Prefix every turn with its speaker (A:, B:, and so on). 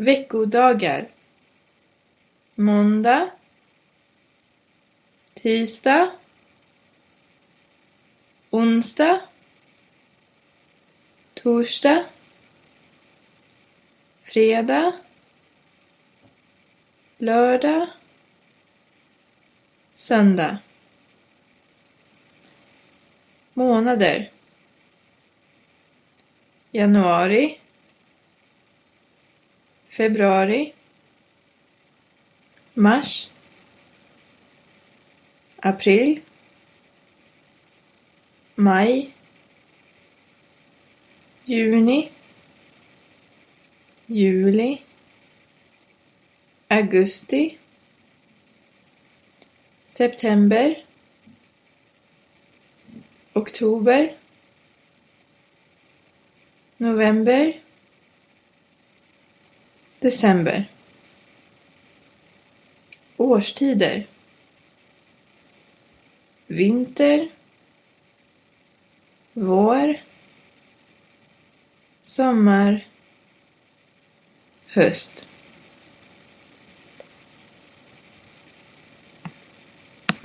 A: Veckodagar. Måndag. Tisdag. Onsdag. Torsdag. Fredag. Lördag. Söndag. Månader. Januari. Februari. Mars. April. Maj. Juni. Juli. Augusti. September. Oktober. November. December. Årstider. Vinter. Vår. Sommar. Höst.